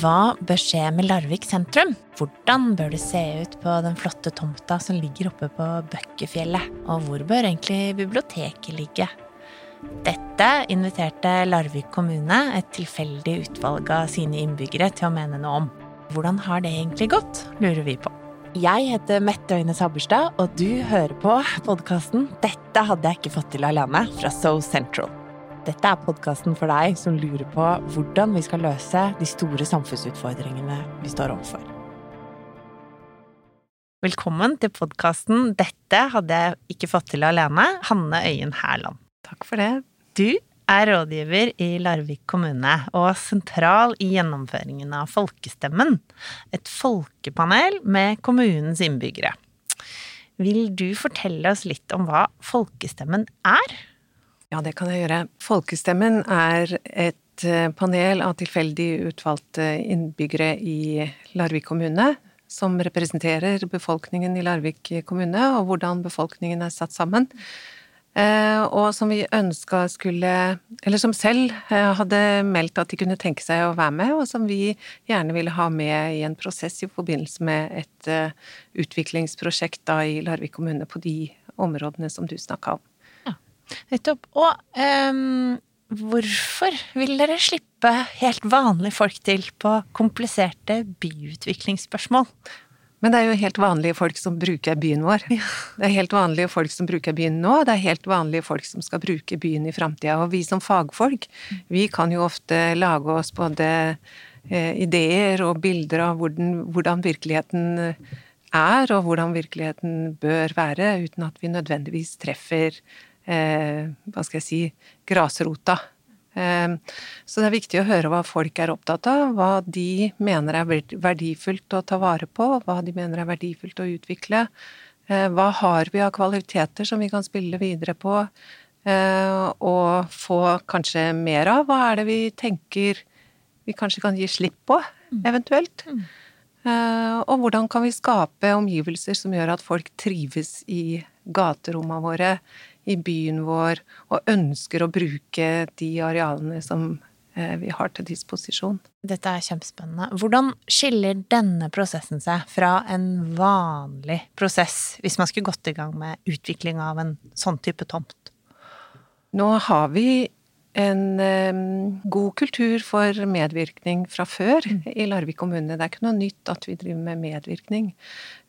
Hva bør skje med Larvik sentrum? Hvordan bør det se ut på den flotte tomta som ligger oppe på Bøkkefjellet? Og hvor bør egentlig biblioteket ligge? Dette inviterte Larvik kommune et tilfeldig utvalg av sine innbyggere til å mene noe om. Hvordan har det egentlig gått, lurer vi på. Jeg heter Mette Øyne Sabberstad, og du hører på podkasten 'Dette hadde jeg ikke fått til alene' fra So Central. Dette er podkasten for deg som lurer på hvordan vi skal løse de store samfunnsutfordringene vi står overfor. Velkommen til podkasten 'Dette hadde jeg ikke fått til alene', Hanne Øyen Hærland. Takk for det. Du er rådgiver i Larvik kommune og sentral i gjennomføringen av Folkestemmen, et folkepanel med kommunens innbyggere. Vil du fortelle oss litt om hva Folkestemmen er? Ja, det kan jeg gjøre. Folkestemmen er et eh, panel av tilfeldig utvalgte innbyggere i Larvik kommune, som representerer befolkningen i Larvik kommune, og hvordan befolkningen er satt sammen. Eh, og som vi ønska skulle Eller som selv eh, hadde meldt at de kunne tenke seg å være med, og som vi gjerne ville ha med i en prosess i forbindelse med et utviklingsprosjekt da i Larvik kommune på de områdene som du snakka om. Nettopp. Og um, hvorfor vil dere slippe helt vanlige folk til på kompliserte byutviklingsspørsmål? Men det er jo helt vanlige folk som bruker byen vår. Ja. Det er helt vanlige folk som bruker byen nå, det er helt vanlige folk som skal bruke byen i framtida. Og vi som fagfolk, vi kan jo ofte lage oss både eh, ideer og bilder av hvordan, hvordan virkeligheten er, og hvordan virkeligheten bør være, uten at vi nødvendigvis treffer eh, hva skal jeg si, grasrota. Eh, så det er viktig å høre hva folk er opptatt av, hva de mener er verdifullt å ta vare på, hva de mener er verdifullt å utvikle. Eh, hva har vi av kvaliteter som vi kan spille videre på, eh, og få kanskje mer av? Hva er det vi tenker vi kanskje kan gi slipp på, mm. eventuelt? Mm. Og hvordan kan vi skape omgivelser som gjør at folk trives i gaterommene våre, i byen vår, og ønsker å bruke de arealene som eh, vi har til disposisjon. Dette er kjempespennende. Hvordan skiller denne prosessen seg fra en vanlig prosess, hvis man skulle gått i gang med utvikling av en sånn type tomt? Nå har vi en um, god kultur for medvirkning fra før mm. i Larvik kommune. Det er ikke noe nytt at vi driver med medvirkning.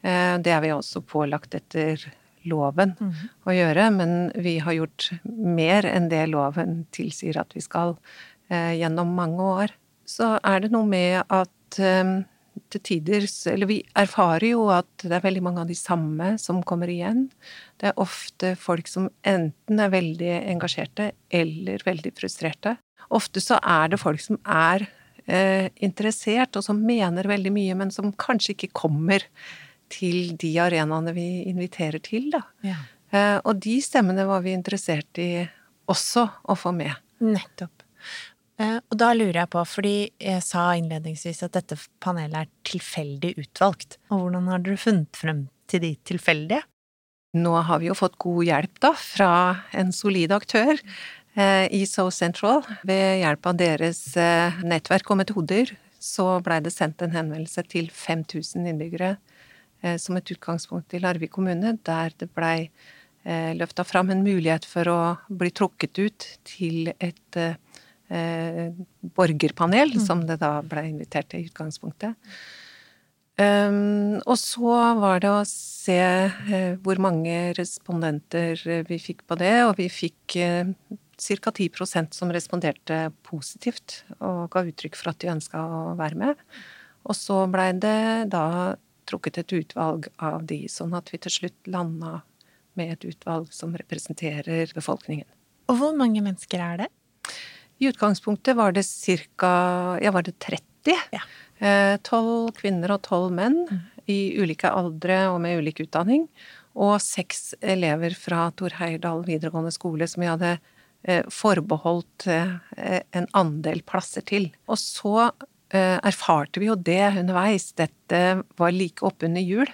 Uh, det er vi også pålagt etter loven mm. å gjøre, men vi har gjort mer enn det loven tilsier at vi skal eh, gjennom mange år. Så er det noe med at eh, til tider Eller vi erfarer jo at det er veldig mange av de samme som kommer igjen. Det er ofte folk som enten er veldig engasjerte eller veldig frustrerte. Ofte så er det folk som er eh, interessert, og som mener veldig mye, men som kanskje ikke kommer til de arenaene vi inviterer til, da. Ja. Eh, og de stemmene var vi interessert i også å få med. Nettopp. Eh, og da lurer jeg på, fordi jeg sa innledningsvis at dette panelet er tilfeldig utvalgt. Og hvordan har dere funnet frem til de tilfeldige? Nå har vi jo fått god hjelp, da, fra en solid aktør eh, i So Central. Ved hjelp av deres nettverk og metoder så blei det sendt en henvendelse til 5000 innbyggere Eh, som et utgangspunkt i Larvik kommune, der det blei eh, løfta fram en mulighet for å bli trukket ut til et eh, borgerpanel, mm. som det da ble invitert til i utgangspunktet. Um, og så var det å se eh, hvor mange respondenter vi fikk på det, og vi fikk eh, ca. 10 som responderte positivt og ga uttrykk for at de ønska å være med. Og så blei det da trukket et utvalg av de, sånn at vi til slutt landa med et utvalg som representerer befolkningen. Og hvor mange mennesker er det? I utgangspunktet var det ca. ja, var det 30. Ja. Eh, kvinner og tolv menn mm. i ulike aldre og med ulik utdanning. Og seks elever fra Tor Heyerdahl videregående skole som vi hadde eh, forbeholdt eh, en andel plasser til. Og så erfarte vi jo det underveis. Dette var like oppunder jul.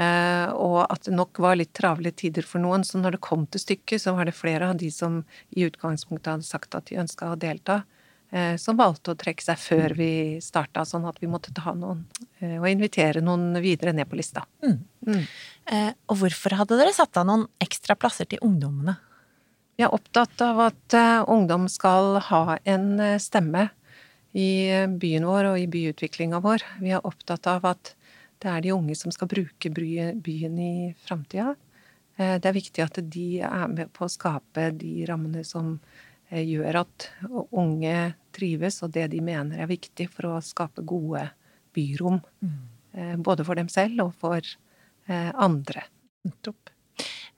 Eh, og at det nok var litt travle tider for noen. Så når det kom til stykket, så var det flere av de som i utgangspunktet hadde sagt at de ønska å delta, eh, som valgte å trekke seg før vi starta, sånn at vi måtte ta noen eh, og invitere noen videre ned på lista. Mm. Mm. Og hvorfor hadde dere satt av noen ekstra plasser til ungdommene? Vi er opptatt av at ungdom skal ha en stemme i byen vår og i byutviklinga vår. Vi er opptatt av at det er de unge som skal bruke byen i framtida. Eh, det er viktig at de er med på å skape de rammene som eh, gjør at unge trives, og det de mener er viktig for å skape gode byrom. Mm. Eh, både for dem selv og for andre.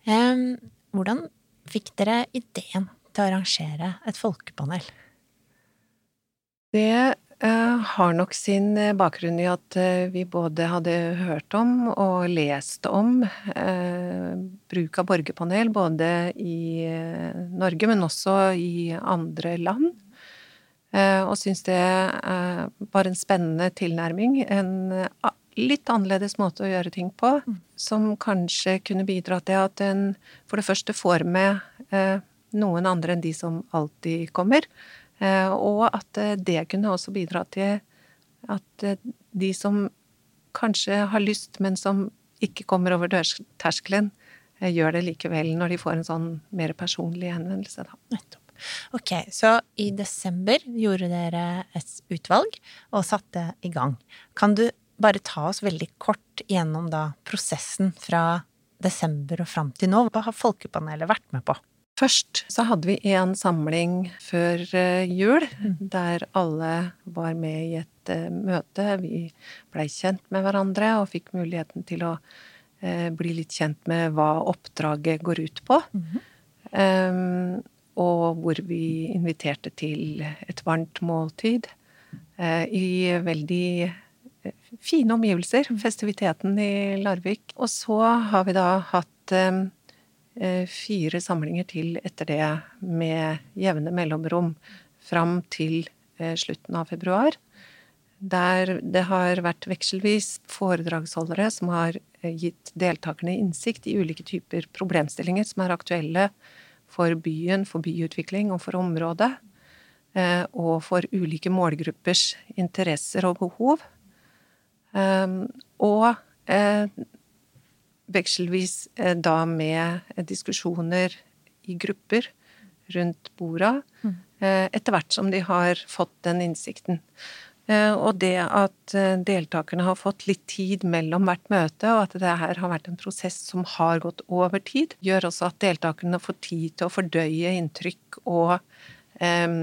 Hvordan fikk dere ideen til å arrangere et folkepanel? Det har nok sin eh, bakgrunn i at eh, vi både hadde hørt om og lest om eh, bruk av borgerpanel, både i Norge, men også i andre land. Eh, og syns det eh, var en spennende tilnærming. En litt annerledes måte å gjøre ting på, mm. som kanskje kunne bidra til at en for det første får med noen andre enn de som alltid kommer. Eh, og at eh, det kunne også bidra til at eh, de som kanskje har lyst, men som ikke kommer over dørterskelen, gjør det likevel når de får en sånn mer personlig henvendelse, da. Nettopp. Ok, så i desember gjorde dere et utvalg og satte i gang. Kan du bare ta oss veldig kort gjennom da prosessen fra desember og fram til nå? Hva har Folkepanelet vært med på? Først så hadde vi en samling før eh, jul, mm. der alle var med i et eh, møte. Vi blei kjent med hverandre og fikk muligheten til å eh, bli litt kjent med hva oppdraget går ut på. Mm -hmm. um, og hvor vi inviterte til et varmt måltid uh, i veldig fine omgivelser. Festiviteten i Larvik. Og så har vi da hatt um, Eh, fire samlinger til etter det med jevne mellomrom fram til eh, slutten av februar. Der det har vært vekselvis foredragsholdere som har eh, gitt deltakerne innsikt i ulike typer problemstillinger som er aktuelle for byen, for byutvikling og for området. Og for ulike målgruppers interesser og behov. Og vekselvis eh, da med eh, diskusjoner i grupper rundt borda, mm. Eh, etter hvert som de har fått den innsikten. Og det at deltakerne har fått litt tid mellom hvert møte, og at det her har vært en prosess som har gått over tid, gjør også at deltakerne får tid til å fordøye inntrykk og eh,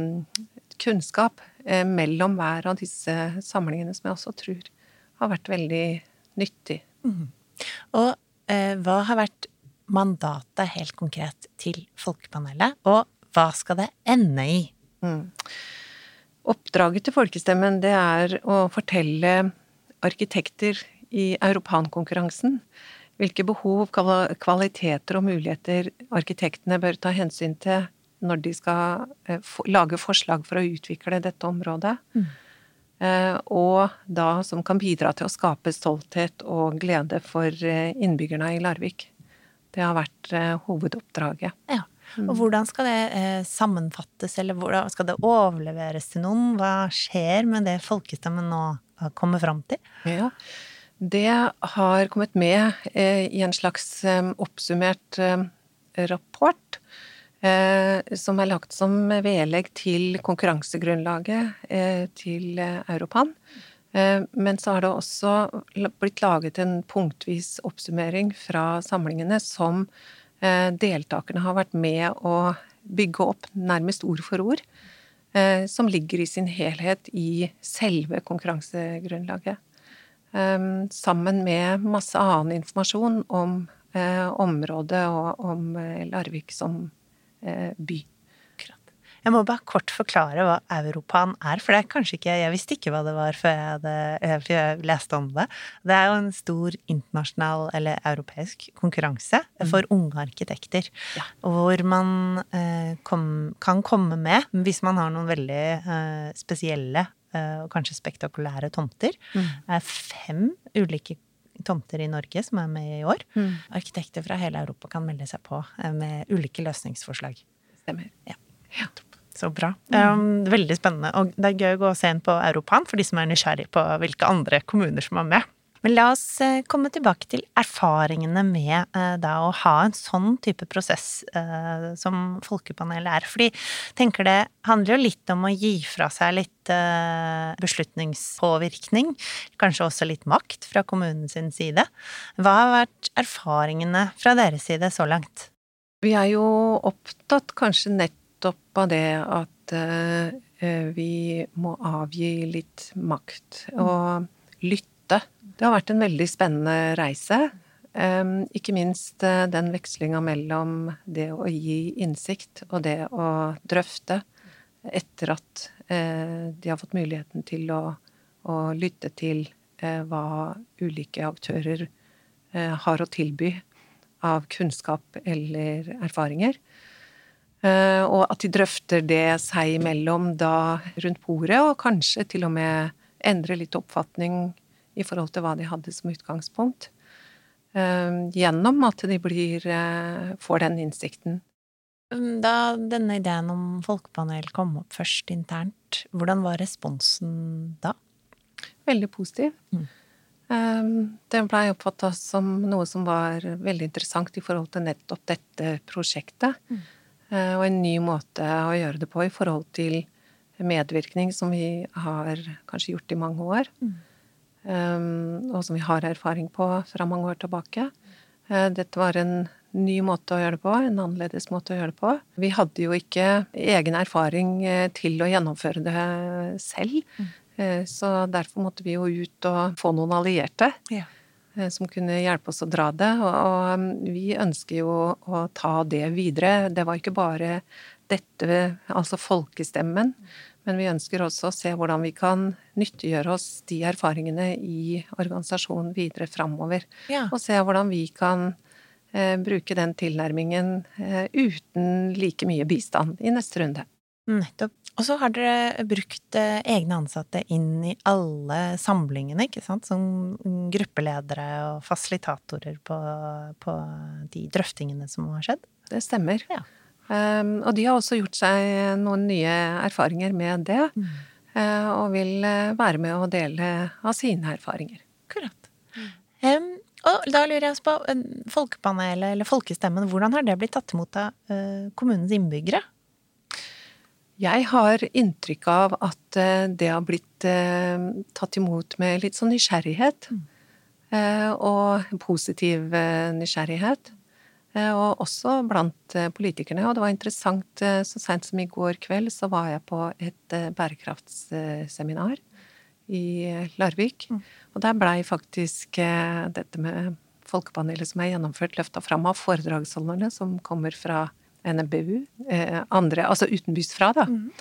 kunnskap eh, mellom hver av disse samlingene, som jeg også tror har vært veldig nyttig. Mm. Og hva har vært mandatet helt konkret til Folkepanelet, og hva skal det ende i? Mm. Oppdraget til Folkestemmen det er å fortelle arkitekter i Europankonkurransen hvilke behov, kvaliteter og muligheter arkitektene bør ta hensyn til når de skal eh, lage forslag for å utvikle dette området. Mm. Eh, og da som kan bidra til å skape stolthet og glede for eh, innbyggerne i Larvik. Det har vært eh, hovedoppdraget. Ja. Og hvordan skal det sammenfattes, eller hvordan skal det overleveres til noen? Hva skjer med det folkestemmen nå kommer fram til? Ja, det har kommet med i en slags oppsummert rapport som er lagt som vedlegg til konkurransegrunnlaget eh, til Europan. Eh, men så har det også blitt laget en punktvis oppsummering fra samlingene som deltakerne har vært med å bygge opp nærmest ord for ord. Som ligger i sin helhet i selve konkurransegrunnlaget. Sammen med masse annen informasjon om området og om Larvik som Eh, by. Jeg må bare kort forklare hva Europan er, for det er kanskje ikke Jeg visste ikke hva det var før jeg, eh, jeg leste om det. Det er jo en stor internasjonal, eller europeisk, konkurranse mm. for unge arkitekter. Ja. Hvor man eh, kom, kan komme med hvis man har noen veldig eh, spesielle eh, og kanskje spektakulære tomter. Mm. Det er fem ulike tomter i Norge som er med i år. Mm. Arkitekter fra hele Europa kan melde seg på eh, med ulike løsningsforslag. Stemmer. Ja. ja. Så bra. Um, veldig spennende. Og det er gøy å gå og se inn på Europan for de som er nysgjerrig på hvilke andre kommuner som er med. Men la oss eh, komme tilbake til erfaringene med eh, da å ha en sånn type prosess eh, som Folkepanelet er. Fordi tenker det handler jo litt om å gi fra seg litt beslutningspåvirkning. Kanskje også litt makt fra kommunens side. Hva har vært erfaringene fra deres side så langt? Vi er jo opptatt kanskje nettopp av det at vi må avgi litt makt og lytte. Det har vært en veldig spennende reise. Um, ikke minst uh, den vekslinga mellom det å gi innsikt og det å drøfte etter at uh, de har fått muligheten til å, å lytte til uh, hva ulike aktører har å tilby av kunnskap eller erfaringer. Og at de drøfter det seg imellom da rundt bordet, og kanskje til og med endrer litt oppfatning i forhold til hva de hadde som utgangspunkt. Eh, gjennom at de blir, eh, får den innsikten. Um, da denne ideen om folkepanel kom opp først internt, hvordan var responsen da? Veldig positiv. Mm. Eh, det blei oppfatta som noe som var veldig interessant i forhold til nettopp dette prosjektet. Mm. Og en ny måte å gjøre det på i forhold til medvirkning, som vi har kanskje gjort i mange år. Mm. Ehm, og som vi har erfaring på fra mange år tilbake. Eh, dette var en ny måte å gjøre det på, en annerledes måte å gjøre det på. Vi hadde jo ikke egen erfaring eh, til å gjennomføre det selv. Mm. Eh, så derfor måtte vi jo ut og få noen allierte. Ja. Som kunne hjelpe oss å dra det. Og vi ønsker jo å ta det videre. Det var ikke bare dette, altså folkestemmen, men vi ønsker også å se hvordan vi kan nyttiggjøre oss de erfaringene i organisasjonen videre framover. Ja. Og se hvordan vi kan eh, bruke den tilnærmingen eh, uten like mye bistand i neste runde. Nettopp. Og så har dere brukt eh, egne ansatte inn i alle samlingene, ikke sant? Som gruppeledere og fasilitatorer på, på de drøftingene som har skjedd? Det stemmer. Ja. Um, og de har også gjort seg noen nye erfaringer med det. Mm. Uh, og vil uh, være med å dele av sine erfaringer. Akkurat. Um, og da lurer jeg på uh, Folkepanelet, eller Folkestemmen, hvordan har det blitt tatt imot av kommunens innbyggere? Jeg har inntrykk av at det har blitt tatt imot med litt sånn nysgjerrighet. Mm. Og positiv nysgjerrighet. Eh, og også blant eh, politikerne. Og det var interessant, eh, så seint som i går kveld så var jeg på et bærekraftsseminar i Larvik. Mm. Og der blei faktisk dette med folkepanelet som er gjennomført, løfta fram av foredragsholderne som kommer fra NMBU, andre, altså utenbys fra, da. Mm.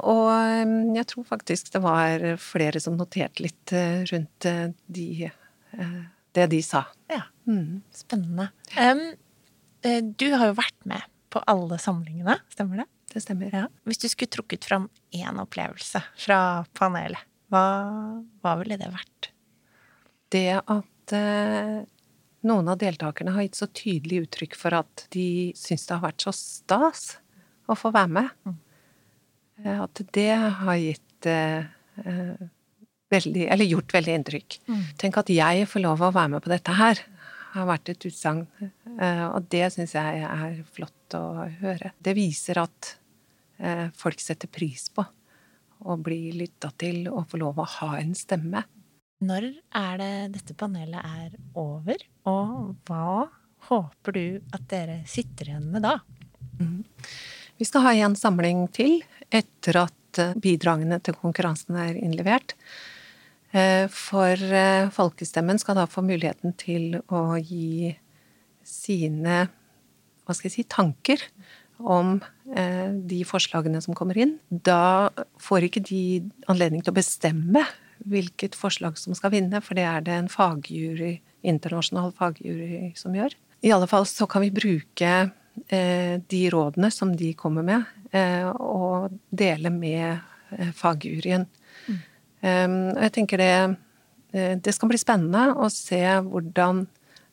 Og jeg tror faktisk det var flere som noterte litt rundt de det de sa. Ja. Mm. Spennende. Um, du har jo vært med på alle samlingene, stemmer det? Det stemmer. Ja. Hvis du skulle trukket fram én opplevelse fra panelet, hva, hva, ville det vært? Det at eh, noen av deltakerne har gitt så tydelig uttrykk for at de syns det har vært så stas å få være med. Mm. Eh, at det har gitt eh, eh veldig, eller gjort veldig inntrykk. Mm. Tenk at jeg får lov å være med på dette her, har vært et utsagn. Eh, og det syns jeg er flott å høre. Det viser at eh, folk setter pris på å bli lytta til og få lov å ha en stemme. Når er det dette panelet er over, og hva håper du at dere sitter igjen med da? Mm. Vi skal ha en samling til etter at eh, bidragene til konkurransen er innlevert. Eh, for eh, folkestemmen skal da få muligheten til å gi sine hva skal jeg si, tanker om eh, de forslagene som kommer inn. Da får ikke de anledning til å bestemme hvilket forslag som skal vinne, for det er det en fagjury, internasjonal fagjury som gjør. I alle fall så kan vi bruke de rådene som de kommer med, og dele med fagjuryen. Ehm, og jeg tenker det, eh, det skal bli spennende å se hvordan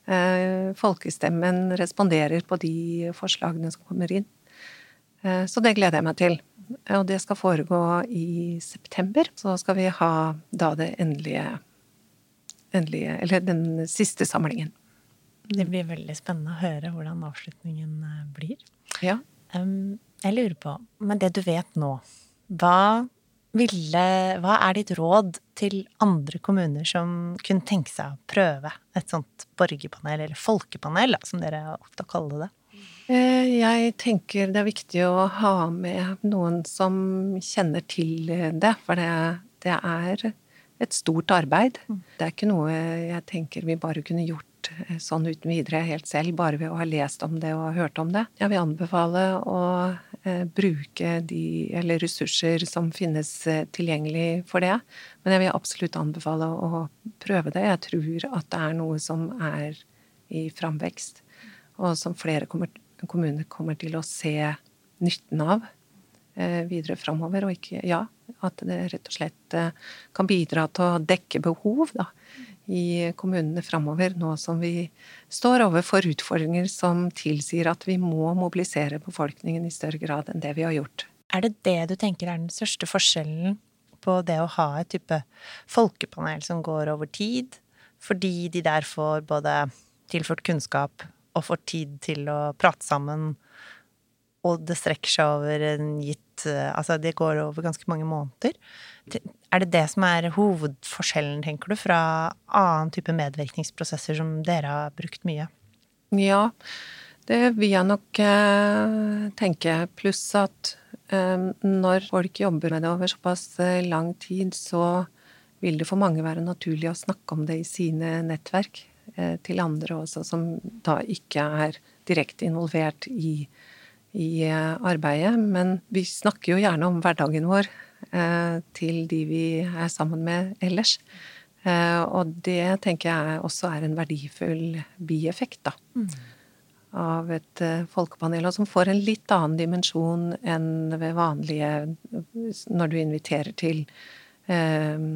eh, folkestemmen responderer på de forslagene som kommer inn. Eh, så det gleder jeg meg til. Og det skal foregå i september. Så skal vi ha da det endelige, endelige Eller den siste samlingen. Det blir veldig spennende å høre hvordan avslutningen blir. Ja. Um, jeg lurer på, med det du vet nå, hva ville Hva er ditt råd til andre kommuner som kunne tenke seg å prøve et sånt borgerpanel, eller folkepanel, som dere ofte kaller det? Eh, jeg tenker det er viktig å ha med noen som kjenner til det, for det, det er et stort arbeid. Mm. Det er ikke noe jeg tenker vi bare kunne gjort Eh, sånn uten videre helt selv, bare ved å ha lest om det og hørt om det. Jeg vil anbefale å eh, bruke de eller ressurser som finnes eh, tilgjengelig for det. Men jeg vil absolutt anbefale å prøve det. Jeg tror at det er noe som er i framvekst, og som flere kommer, kommuner kommer til å se nytten av videre framover. Og ikke Ja, at det rett og slett kan bidra til å dekke behov, da i kommunene framover, nå som vi står overfor utfordringer som tilsier at vi må mobilisere befolkningen i større grad enn det vi har gjort. Er det det du tenker er den største forskjellen på det å ha et type folkepanel som går over tid, fordi de der får både tilført kunnskap og får tid til å prate sammen, og det strekker seg over en gitt Altså, det går over ganske mange måneder. Er det det som er hovedforskjellen, tenker du, fra annen type medvirkningsprosesser som dere har brukt mye? Ja, det vil jeg nok eh, tenke. Pluss at eh, når folk jobber med det over såpass eh, lang tid, så vil det for mange være naturlig å snakke om det i sine nettverk eh, til andre også, som da ikke er direkte involvert i, i eh, arbeidet. Men vi snakker jo gjerne om hverdagen vår Eh, til de vi er sammen med ellers. Eh, og det tenker jeg også er en verdifull bieffekt, da. Mm. Av et folkepanel, og som får en litt annen dimensjon enn ved vanlige Når du inviterer til eh,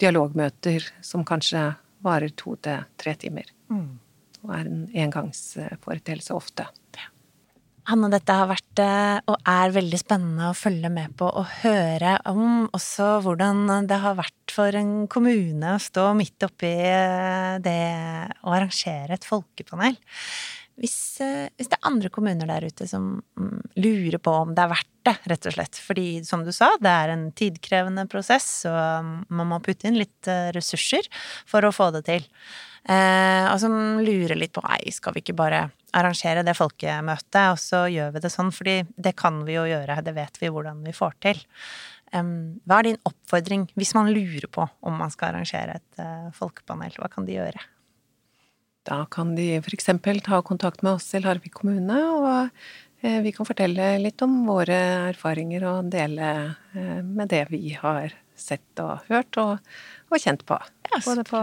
dialogmøter som kanskje varer to til tre timer. Mm. Og er en engangsforeteelse ofte. Hanne, dette har vært eh, og er veldig spennende å følge med på og høre om også hvordan det har vært for en kommune å stå midt oppi eh, det å arrangere et folkepanel. Hvis, eh, hvis, det er andre kommuner der ute som mm, lurer på om det er verdt det, rett og slett. Fordi som du sa, det er en tidkrevende prosess, og mm, man må putte inn litt ressurser for å få det til. Eh, og som lurer litt på nei, skal vi ikke bare arrangere det folkemøtet, og så gjør vi det sånn, fordi det kan vi jo gjøre, det vet vi hvordan vi får til. hva er din oppfordring hvis man lurer på om man skal arrangere et eh, folkepanel? Hva kan de gjøre? Da kan de f.eks. ta kontakt med oss i Larvik kommune, og uh, vi kan fortelle litt om våre erfaringer og dele uh, med det vi har sett og hørt og, og kjent på. Ja, Både på,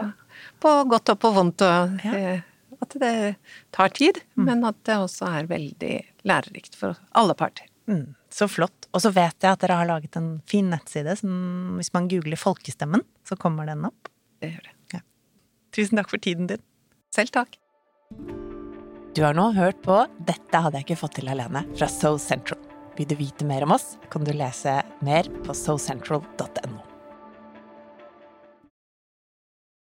på, godt og på vondt. og ja at det tar tid, mm. men at det også er veldig lærerikt for alle parter. Mm, så flott. Og så vet jeg at dere har laget en fin nettside som hvis man googler Folkestemmen, så kommer den opp. Det gjør det. Ja. Tusen takk for tiden din. Selv takk. Du har nå hørt på Dette hadde jeg ikke fått til alene fra So Central. Vil du vite mer om oss, kan du lese mer på socentral.no.